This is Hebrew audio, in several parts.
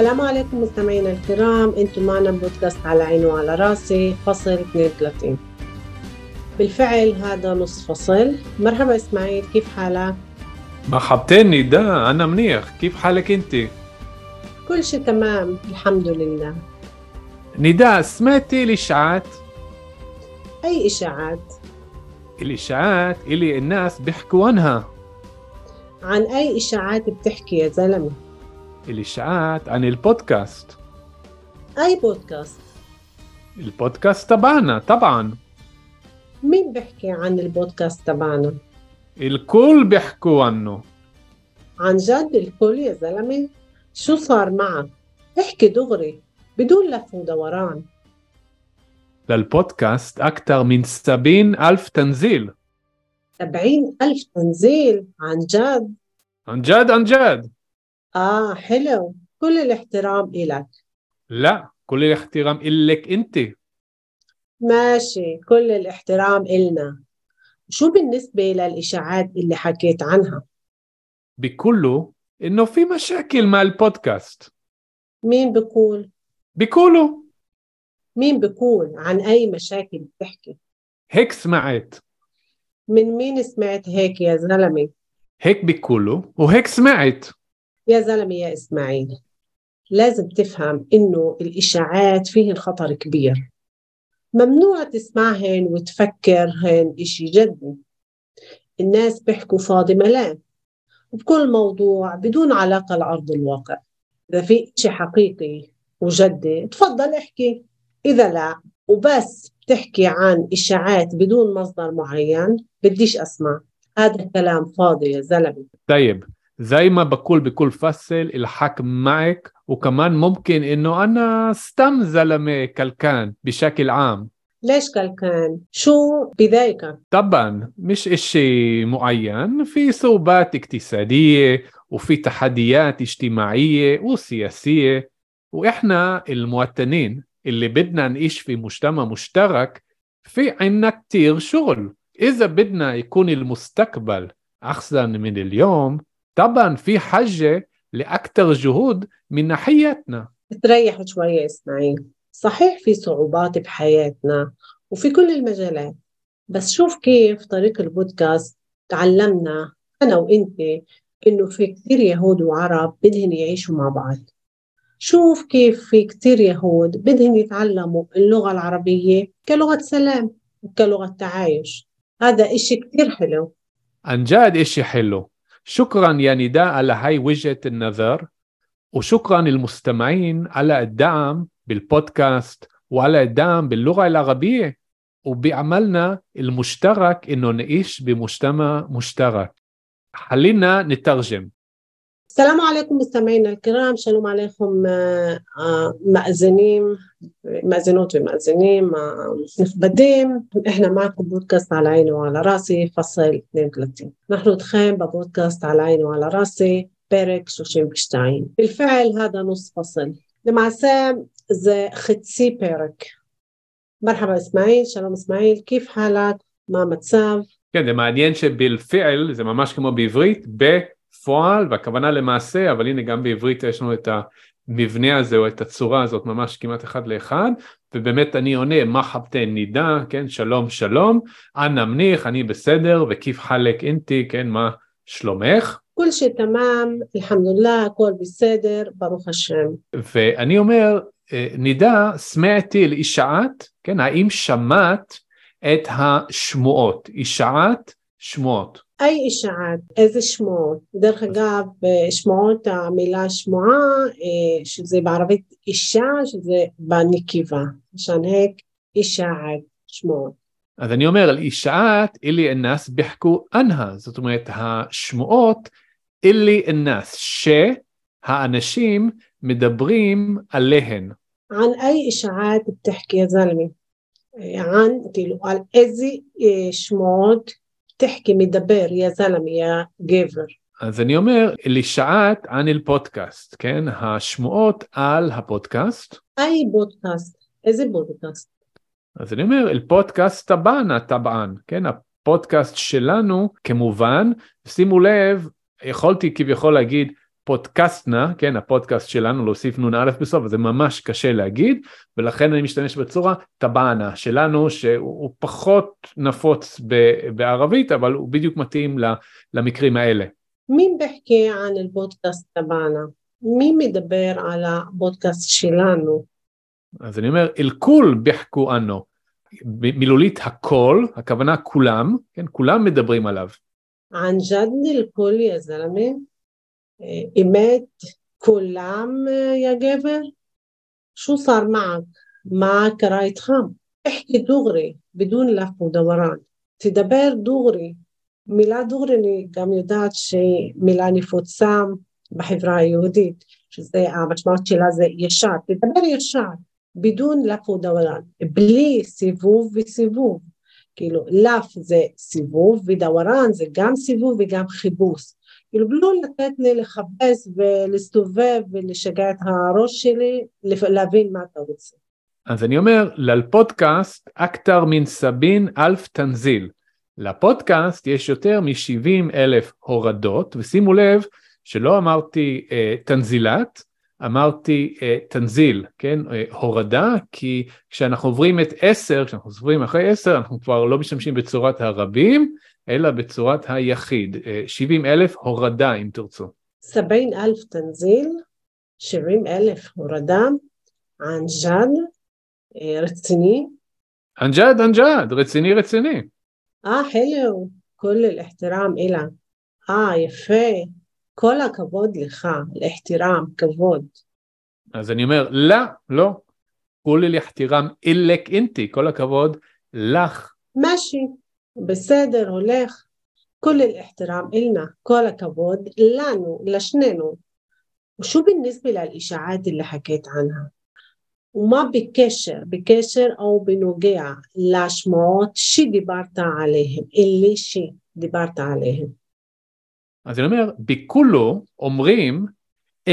السلام عليكم مستمعينا الكرام أنتم معنا بودكاست على عيني وعلى راسي فصل 32 بالفعل هذا نص فصل مرحبا إسماعيل كيف حالك؟ مرحبتين نداء أنا منيح كيف حالك أنت؟ كل شيء تمام الحمد لله نداء سمعتي الإشاعات؟ أي إشاعات؟ الإشاعات اللي الناس بيحكوا عنها عن أي إشاعات بتحكي يا زلمة؟ الإشاعات عن البودكاست أي بودكاست؟ البودكاست تبعنا طبعا مين بحكي عن البودكاست تبعنا؟ الكل بيحكوا عنه عن جد الكل يا زلمة؟ شو صار معك؟ احكي دغري بدون لف ودوران للبودكاست أكثر من سبعين ألف تنزيل سبعين ألف تنزيل عن جد؟ عن جد عن جد آه حلو. كل الاحترام إلك. لا كل الاحترام إلك أنت. ماشي. كل الاحترام إلنا. شو بالنسبة للإشاعات اللي حكيت عنها؟ بيقولوا إنه في مشاكل مع البودكاست. مين بقول بيقولوا مين بقول عن أي مشاكل بتحكي؟ هيك سمعت. من مين سمعت هيك يا زلمة؟ هيك بيقولوا وهيك سمعت. يا زلمة يا إسماعيل لازم تفهم إنه الإشاعات فيهن خطر كبير. ممنوع تسمعهن وتفكرهن إشي جدي الناس بيحكوا فاضي ملان وبكل موضوع بدون علاقة لأرض الواقع. إذا في إشي حقيقي وجدي تفضل احكي. إذا لا وبس بتحكي عن إشاعات بدون مصدر معين بديش أسمع. هذا كلام فاضي يا زلمة. طيب زي ما بقول بكل فصل الحق معك. وكمان ممكن إنه أنا ستم زلمه كلكان بشكل عام. ليش كلكان؟ شو بضايقك؟ طبعا مش إشي معين. في صعوبات اقتصادية وفي تحديات اجتماعية وسياسية. وإحنا المواطنين اللي بدنا نعيش في مجتمع مشترك في عنا كتير شغل. إذا بدنا يكون المستقبل أحسن من اليوم طبعا في حاجة لأكثر جهود من ناحيتنا. تريح شوية إسماعيل. صحيح في صعوبات بحياتنا وفي كل المجالات بس شوف كيف طريق البودكاست تعلمنا أنا وإنت إنه في كتير يهود وعرب بدهن يعيشوا مع بعض. شوف كيف في كتير يهود بدهن يتعلموا اللغة العربية كلغة سلام وكلغة تعايش. هذا إشي كتير حلو. عن جد إشي حلو. شكرا يا نداء على هاي وجهة النظر وشكرا للمستمعين على الدعم بالبودكاست وعلى الدعم باللغة العربية وبعملنا المشترك إنه نعيش بمجتمع مشترك. خلينا نترجم. السلام عليكم مستمعينا الكرام شلوم عليكم مأذنين مأذنات ومأذنين נכבדים احنا معكم بودكاست على عيني وعلى راسي فصل 32 نحن دخان ببودكاست على عيني وعلى راسي פרק 32 بالفعل هذا نص فصل למעשה זה חצי פרק مرحبا اسماعيل שלום اسماعيل كيف حالك מה המצב כן זה מעניין שבלפעל זה ממש כמו בעברית בפועל, והכוונה למעשה, אבל הנה גם בעברית יש לנו את המבנה הזה או את הצורה הזאת ממש כמעט אחד לאחד, ובאמת אני עונה מה חפתן נידה, כן, שלום שלום, אנא מניח, אני בסדר, וכיף חלק אינתי, כן, מה שלומך? כל שתמם, אלחמדוללה, הכל בסדר, ברוך השם. ואני אומר, אה, נידה, סמעתי לאישעת, כן, האם שמעת את השמועות, אישעת שמועות. אי אישעת, איזה שמועות. דרך אגב, שמועות המילה שמועה, אה, שזה בערבית אישה, שזה בנקיבה. שנהק אישעת שמועות. אז אני אומר, על אישעת, אלי אנס בחקו אנה, זאת אומרת, השמועות, אלי אנס, שהאנשים מדברים עליהן. על אי אישעת בתחקי זלמי, על איזה אה, שמועות תחכי מדבר, יא זלם, יא גבר. אז אני אומר, לשעת אנל פודקאסט, כן? השמועות על הפודקאסט. איי פודקאסט, איזה פודקאסט? אז אני אומר, אל פודקאסט טבען, הטבען, כן? הפודקאסט שלנו, כמובן, שימו לב, יכולתי כביכול להגיד, פודקאסטנה, כן, הפודקאסט שלנו, להוסיף נ"א בסוף, זה ממש קשה להגיד, ולכן אני משתמש בצורה טבענה שלנו, שהוא פחות נפוץ בערבית, אבל הוא בדיוק מתאים למקרים האלה. מי בחקי על הפודקאסט טבענה? מי מדבר על הפודקאסט שלנו? אז אני אומר, אל-כול בחקו אנו. מילולית הכל, הכוונה כולם, כן, כולם מדברים עליו. ענג'דנל כל יא זלמה? زلمة إيمات كلام يا جابر شو صار معك ما كرايت خام احكي دغري بدون لف ودوران تدبر دغري מילה דוגרי אני גם יודעת שהיא מילה נפוצה בחברה היהודית, שזה המשמעות שלה זה ישר, תדבר ישר, בידון לפ ודורן, בלי סיבוב וסיבוב, כאילו לפ זה סיבוב ודורן זה גם סיבוב וגם חיבוס, כאילו בלי לתת לי לכבס ולהסתובב ולשגע את הראש שלי, להבין מה אתה רוצה. אז אני אומר, לפודקאסט אקטר מן סבין אלף תנזיל. לפודקאסט יש יותר מ-70 אלף הורדות, ושימו לב שלא אמרתי אה, תנזילת, אמרתי אה, תנזיל, כן, אה, הורדה, כי כשאנחנו עוברים את 10, כשאנחנו עוברים אחרי 10, אנחנו כבר לא משתמשים בצורת הרבים, אלא בצורת היחיד. אה, 70 אלף הורדה אם תרצו. 70 אלף תנזיל, 70 אלף הורדה, ענג'אד, אה, רציני. ענג'אד, ענג'אד, רציני, רציני. אה, חלו, כל אל-אחתרם אלה. אה, יפה, כל הכבוד לך, אל-אחתרם, כבוד. אז אני אומר, לא, לא, כל אל-אחתרם אלק אינתי, כל הכבוד לך. משי. בסדר, הולך. كل الاحترام إلنا كل הכבוד לנו, לשנינו. وشو بالنسبة للإشاعات اللي حكيت عنها؟ وما بكشر بكشر أو بنوجع لشموت شي دبرت عليهم اللي شي دبرت عليهم אז אני אומר, בכולו אומרים,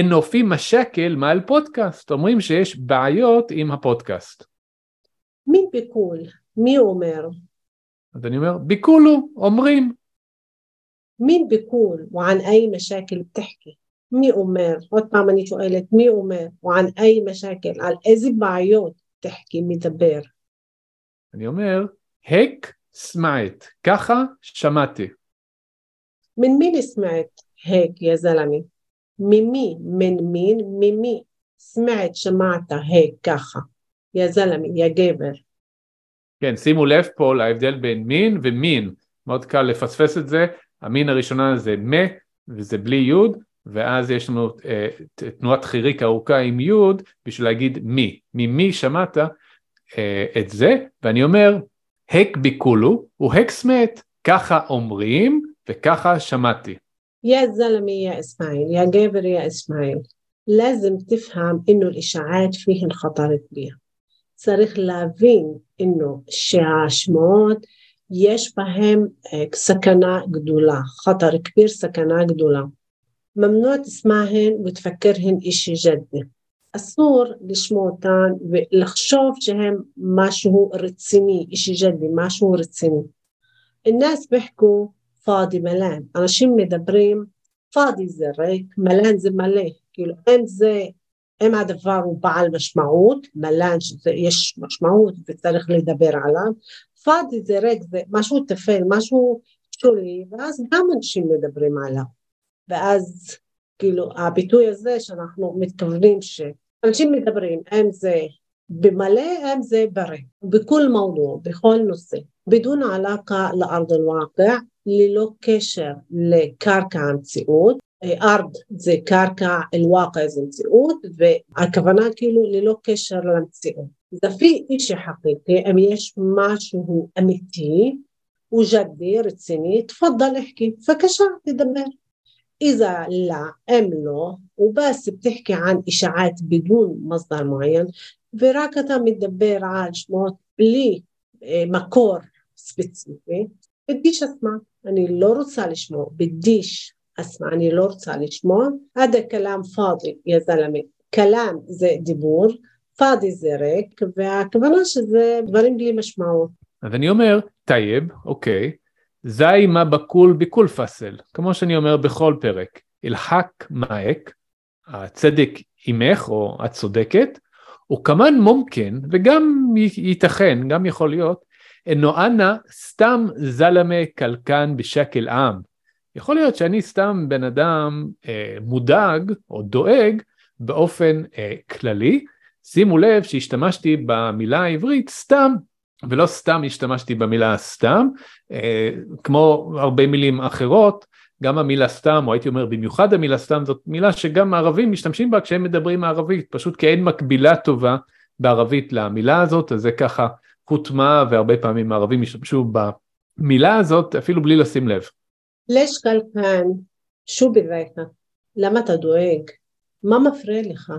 אנופי משקל מעל פודקאסט, אומרים שיש בעיות עם הפודקאסט. مين بيقول؟ مين أمر؟ אז אני אומר, ביקולו, אומרים. מי ביקול וען אי משקל תחכי? מי אומר? עוד פעם אני שואלת, מי אומר? וען אי משקל? על איזה בעיות תחכי מדבר? אני אומר, הק סמעת, ככה שמעתי. מן מי סמעת הק, יא זלמי? ממי, מן מין, ממי. סמעת, שמעת הק, ככה. יא זלמי, יא גבר. כן, שימו לב פה להבדל בין מין ומין, מאוד קל לפספס את זה, המין הראשונה זה מה וזה בלי יוד, ואז יש לנו אה, ת- תנועת חיריק ארוכה עם יוד בשביל להגיד מי, ממי שמעת אה, את זה, ואני אומר, הק ביקולו והק סמת, ככה אומרים וככה שמעתי. يا زلمة يا إسماعيل يا جابر يا إسماعيل لازم تفهم إنه الإشاعات فيهن خطر كبير צריך להבין שההשמעות יש בהם אה, סכנה גדולה, חטר כביר סכנה גדולה. ممنوع تسمعهن وتفكرهن إشي جدي אסור לשמוע אותן ולחשוב שהן משהו רציני, אישי ג'די, משהו רציני. الناس بيحكوا فاضي ملان, אנשים מדברים פאדי זה ריק, מלן זה מלא, כאילו אין זה אם הדבר הוא בעל משמעות, מלן שיש משמעות וצריך לדבר עליו, פאדי זה ריק, זה משהו טפל, משהו שולי, ואז גם אנשים מדברים עליו. ואז כאילו הביטוי הזה שאנחנו מתכוונים שאנשים מדברים, אם זה במלא, אם זה בריק, בכל מודו, בכל נושא, בדון עלאקה לארדן אל-ואקע, ללא קשר לקרקע המציאות, أرض זה קרקע אל וואקע זה מציאות והכוונה כאילו اذا في شيء حقيقي אישי חקיקי, אם יש משהו אמיתי وجدي رتسيني تفضل احكي فكشا تدبر إذا لا أم لو وبس بتحكي عن إشاعات بدون مصدر معين براكة متدبر على شموت لي مكور سبيسيفي بديش أسمع أنا يعني لو رصة لشمو بديش אסמע, אני לא רוצה לשמוע, هاد الكلام فاضي, يا زلمة, كلام זה דיבור, فاضي זה ריק, והכוונה שזה דברים בלי משמעות. אז אני אומר, طيب, אוקיי, زي ما بقول بكل فصل, כמו שאני אומר בכל פרק, الحق معك, הצדק עמך או את צודקת, وكمان ممكن, וגם ייתכן, גם יכול להיות, אינו אנא סתם זלמה קלקן בשקל עם. יכול להיות שאני סתם בן אדם אה, מודאג או דואג באופן אה, כללי. שימו לב שהשתמשתי במילה העברית סתם, ולא סתם השתמשתי במילה סתם, אה, כמו הרבה מילים אחרות, גם המילה סתם, או הייתי אומר במיוחד המילה סתם, זאת מילה שגם הערבים משתמשים בה כשהם מדברים ערבית, פשוט כי אין מקבילה טובה בערבית למילה הזאת, אז זה ככה הוטמע והרבה פעמים הערבים השתמשו במילה הזאת אפילו בלי לשים לב. לש קלקן, שו בדבקה, למה אתה דואג? מה מפריע לך?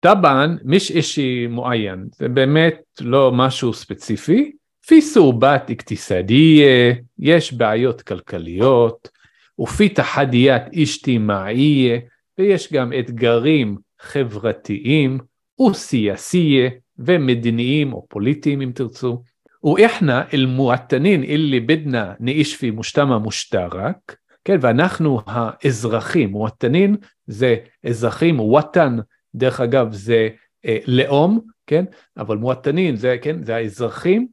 טבען, מיש אישי מועיין, זה באמת לא משהו ספציפי, פי סורבת אקטיסדיה, יש בעיות כלכליות, ופי תחדיית אשתימאיה, ויש גם אתגרים חברתיים וסיאסיה ומדיניים או פוליטיים אם תרצו. ואיחנה אל-מועתנין אלי בדנה נעיש פי מושתמה מושתרק, כן, ואנחנו האזרחים, מועתנין זה אזרחים, וואטן דרך אגב זה אה, לאום, כן, אבל מועתנין זה, כן, זה האזרחים,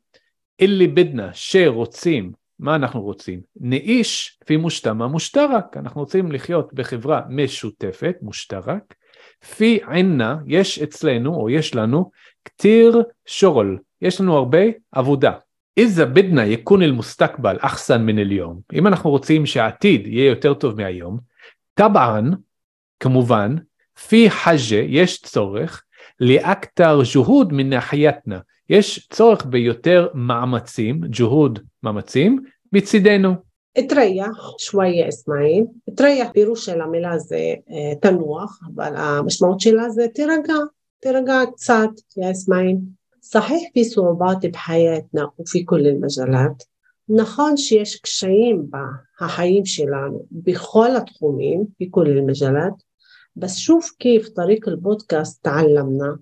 אלי בדנה שרוצים מה אנחנו רוצים? נאיש פי מושתמה מושתרק, אנחנו רוצים לחיות בחברה משותפת, מושתרק, פי עינה, יש אצלנו, או יש לנו, כתיר שורל, יש לנו הרבה עבודה. איזה בדנה יקון אל מוסתקבל אחסן מן אליום, אם אנחנו רוצים שהעתיד יהיה יותר טוב מהיום, טבען, כמובן, פי חג'ה, יש צורך, לאקטר ג'הוד מן נחייתנה, יש צורך ביותר מאמצים, ג'הוד מאמצים, מצידנו. תרייח שוואיה אסמאעיל, תרייח פירוש של המילה זה תנוח, אבל המשמעות שלה זה תירגע, תירגע קצת, יא אסמאעיל. صحيح في صعوبات بحياتنا وفي كل المجالات נכון שיש קשיים בחיים שלנו בכל התחומים, בכל المجالات بس شوف كيف طريق البودكاست تعلمنا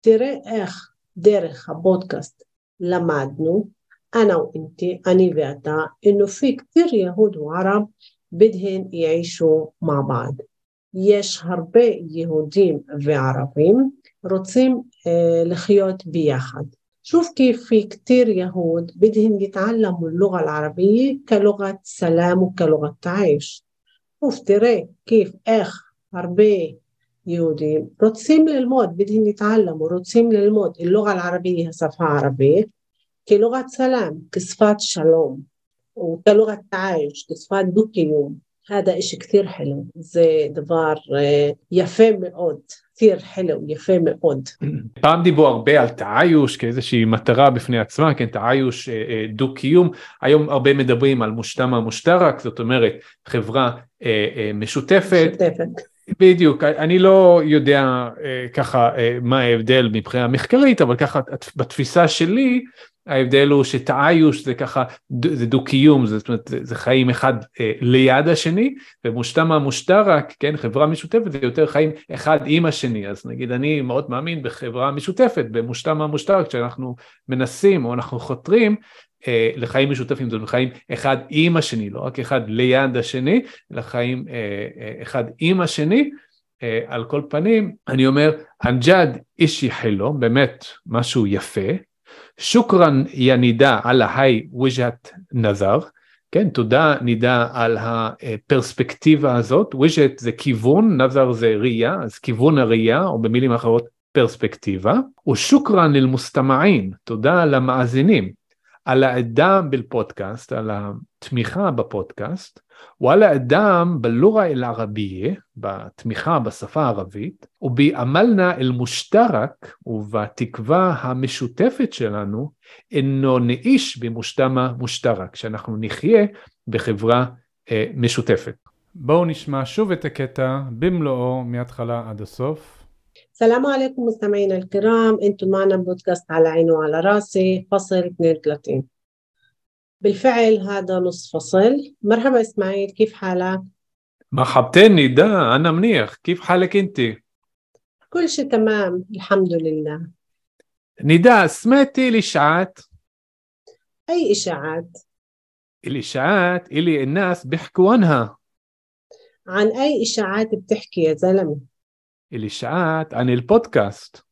תראה איך דרך הפודקאסט למדנו, أنا وإنتي أني ואתה, إنه في كثير يهود وعرب بدهن يعيشوا مع بعض. יש הרבה יהודים וערבים רוצים אה, לחיות ביחד. شوف كيف في كتير يهود بدهم يتعلموا اللغة العربية كلغة سلام وكلغة تعايش شوف ترى كيف איך הרבה יהודים רוצים ללמוד, بدهم يتعلموا, רוצים ללמוד اللغة العربية השפה הערבית כלוגת סלאם, כשפת שלום, וכלוגת תעאיש, כשפת דו-קיום. هذا إشي كثير حلو זה דבר יפה מאוד, كثير حلو, יפה מאוד. פעם דיברו הרבה על תעאיוש כאיזושהי מטרה בפני עצמה, כן, תעאיוש דו-קיום, היום הרבה מדברים על מושתמה מושתרק, זאת אומרת חברה משותפת. משותפת. בדיוק, אני לא יודע אה, ככה אה, מה ההבדל מבחינה מחקרית, אבל ככה בתפיסה שלי, ההבדל הוא שתעיוש זה ככה, זה דו-קיום, זאת אומרת זה חיים אחד אה, ליד השני, ומושתמה מושתרק, כן, חברה משותפת זה יותר חיים אחד עם השני, אז נגיד אני מאוד מאמין בחברה משותפת, במושתמה מושתרק, כשאנחנו מנסים או אנחנו חותרים אה, לחיים משותפים, זאת אומרת חיים אחד עם השני, לא רק אחד ליד השני, אלא חיים אה, אה, אחד עם השני. על כל פנים, אני אומר, عنجد إشي حلو, באמת משהו יפה. شكرا يا נידה على هاي وجهة نظر, כן, תודה נידה על הפרספקטיבה הזאת, וויג'ט זה כיוון, نظر זה ראייה, אז כיוון הראייה, או במילים אחרות פרספקטיבה, وشكرا للمستمعين, תודה למאזינים. على دعم البودكاست, על התמיכה בפודקאסט, ועל האדם בלורה אל ערבייה, בתמיכה בשפה הערבית, ובעמלנה אל מושטרק, ובתקווה המשותפת שלנו, אינו נאיש במושתמה מושטרק, שאנחנו נחיה בחברה אה, משותפת. בואו נשמע שוב את הקטע במלואו מההתחלה עד הסוף. السلام عليكم مستمعينا الكرام أنتم معنا بودكاست على عيني وعلى راسي فصل 32 بالفعل هذا نص فصل مرحبا إسماعيل كيف حالك؟ مرحبتين نداء أنا منيح كيف حالك أنت؟ كل شيء تمام الحمد لله نداء سمعتي الإشاعات؟ أي إشاعات؟ الإشاعات اللي الناس بيحكوا عنها عن أي إشاعات بتحكي يا زلمة؟ الإشاعات عن البودكاست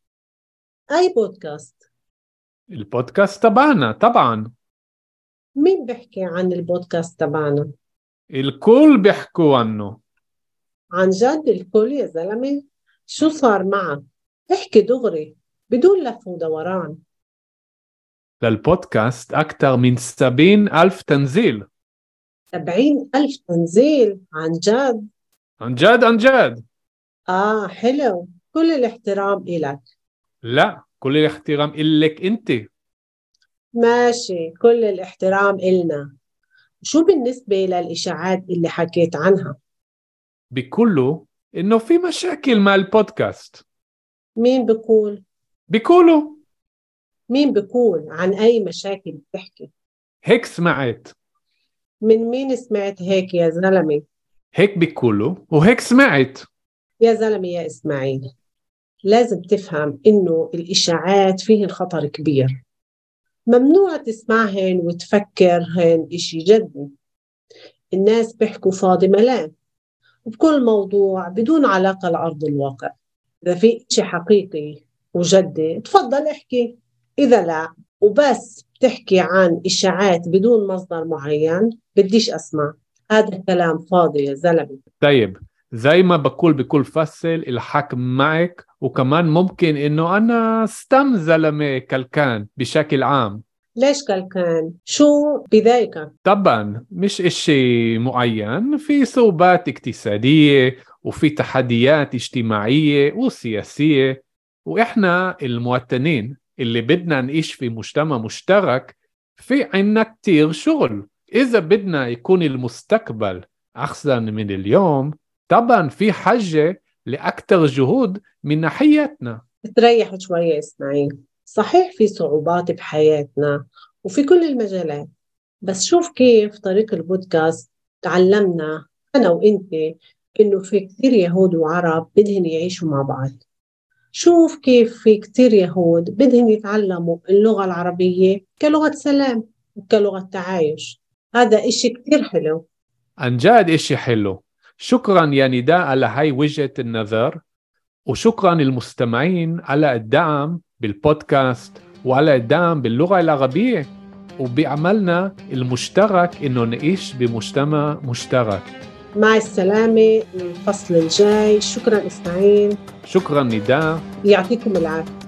أي بودكاست؟ البودكاست تبعنا طبعا مين بيحكي عن البودكاست تبعنا؟ الكل بيحكوا عنه عن جد الكل يا زلمة؟ شو صار معك؟ احكي دغري بدون لف ودوران للبودكاست أكثر من سبعين ألف تنزيل سبعين ألف تنزيل عن جد؟ عن جد عن جد آه حلو. كل الاحترام إلك. لا كل الاحترام إلك أنت. ماشي. كل الاحترام إلنا. شو بالنسبة للإشاعات اللي حكيت عنها؟ بيقولوا إنه في مشاكل مع البودكاست. مين بقول؟ بيقولوا مين بقول؟ عن أي مشاكل بتحكي؟ هيك سمعت. من مين سمعت هيك يا زلمة؟ هيك بيقولوا وهيك سمعت. يا زلمة يا إسماعيل لازم تفهم إنه الإشاعات فيهن خطر كبير. ممنوع تسمعهن وتفكرهن إشي جدي الناس بيحكوا فاضي ملان وبكل موضوع بدون علاقة لأرض الواقع. إذا في إشي حقيقي وجدي تفضل احكي. إذا لا وبس بتحكي عن إشاعات بدون مصدر معين بديش أسمع. هذا كلام فاضي يا زلمة. طيب. زي ما بقول بكل فصل الحق معك. وكمان ممكن إنه أنا ستم زلمه كلكان بشكل عام. ليش كلكان؟ شو بضايقك؟ طبعا مش إشي معين. في صعوبات اقتصادية وفي تحديات اجتماعية وسياسية. وإحنا المواطنين اللي بدنا نعيش في مجتمع مشترك في عنا كتير شغل. إذا بدنا يكون المستقبل أحسن من اليوم طبعا في حاجة لأكثر جهود من ناحيتنا. تريح شوية إسماعيل. صحيح في صعوبات بحياتنا وفي كل المجالات بس شوف كيف طريق البودكاست تعلمنا أنا وإنت إنه في كثير يهود وعرب بدهن يعيشوا مع بعض. شوف كيف في كثير يهود بدهن يتعلموا اللغة العربية كلغة سلام وكلغة تعايش. هذا إشي كثير حلو. عن جد إشي حلو. شكرا يا نداء على هاي وجهة النظر وشكرا للمستمعين على الدعم بالبودكاست وعلى الدعم باللغة العربية وبعملنا المشترك إنه نعيش بمجتمع مشترك. مع السلامة الفصل الجاي. شكرا إسماعيل. شكرا نداء. يعطيكم العافية.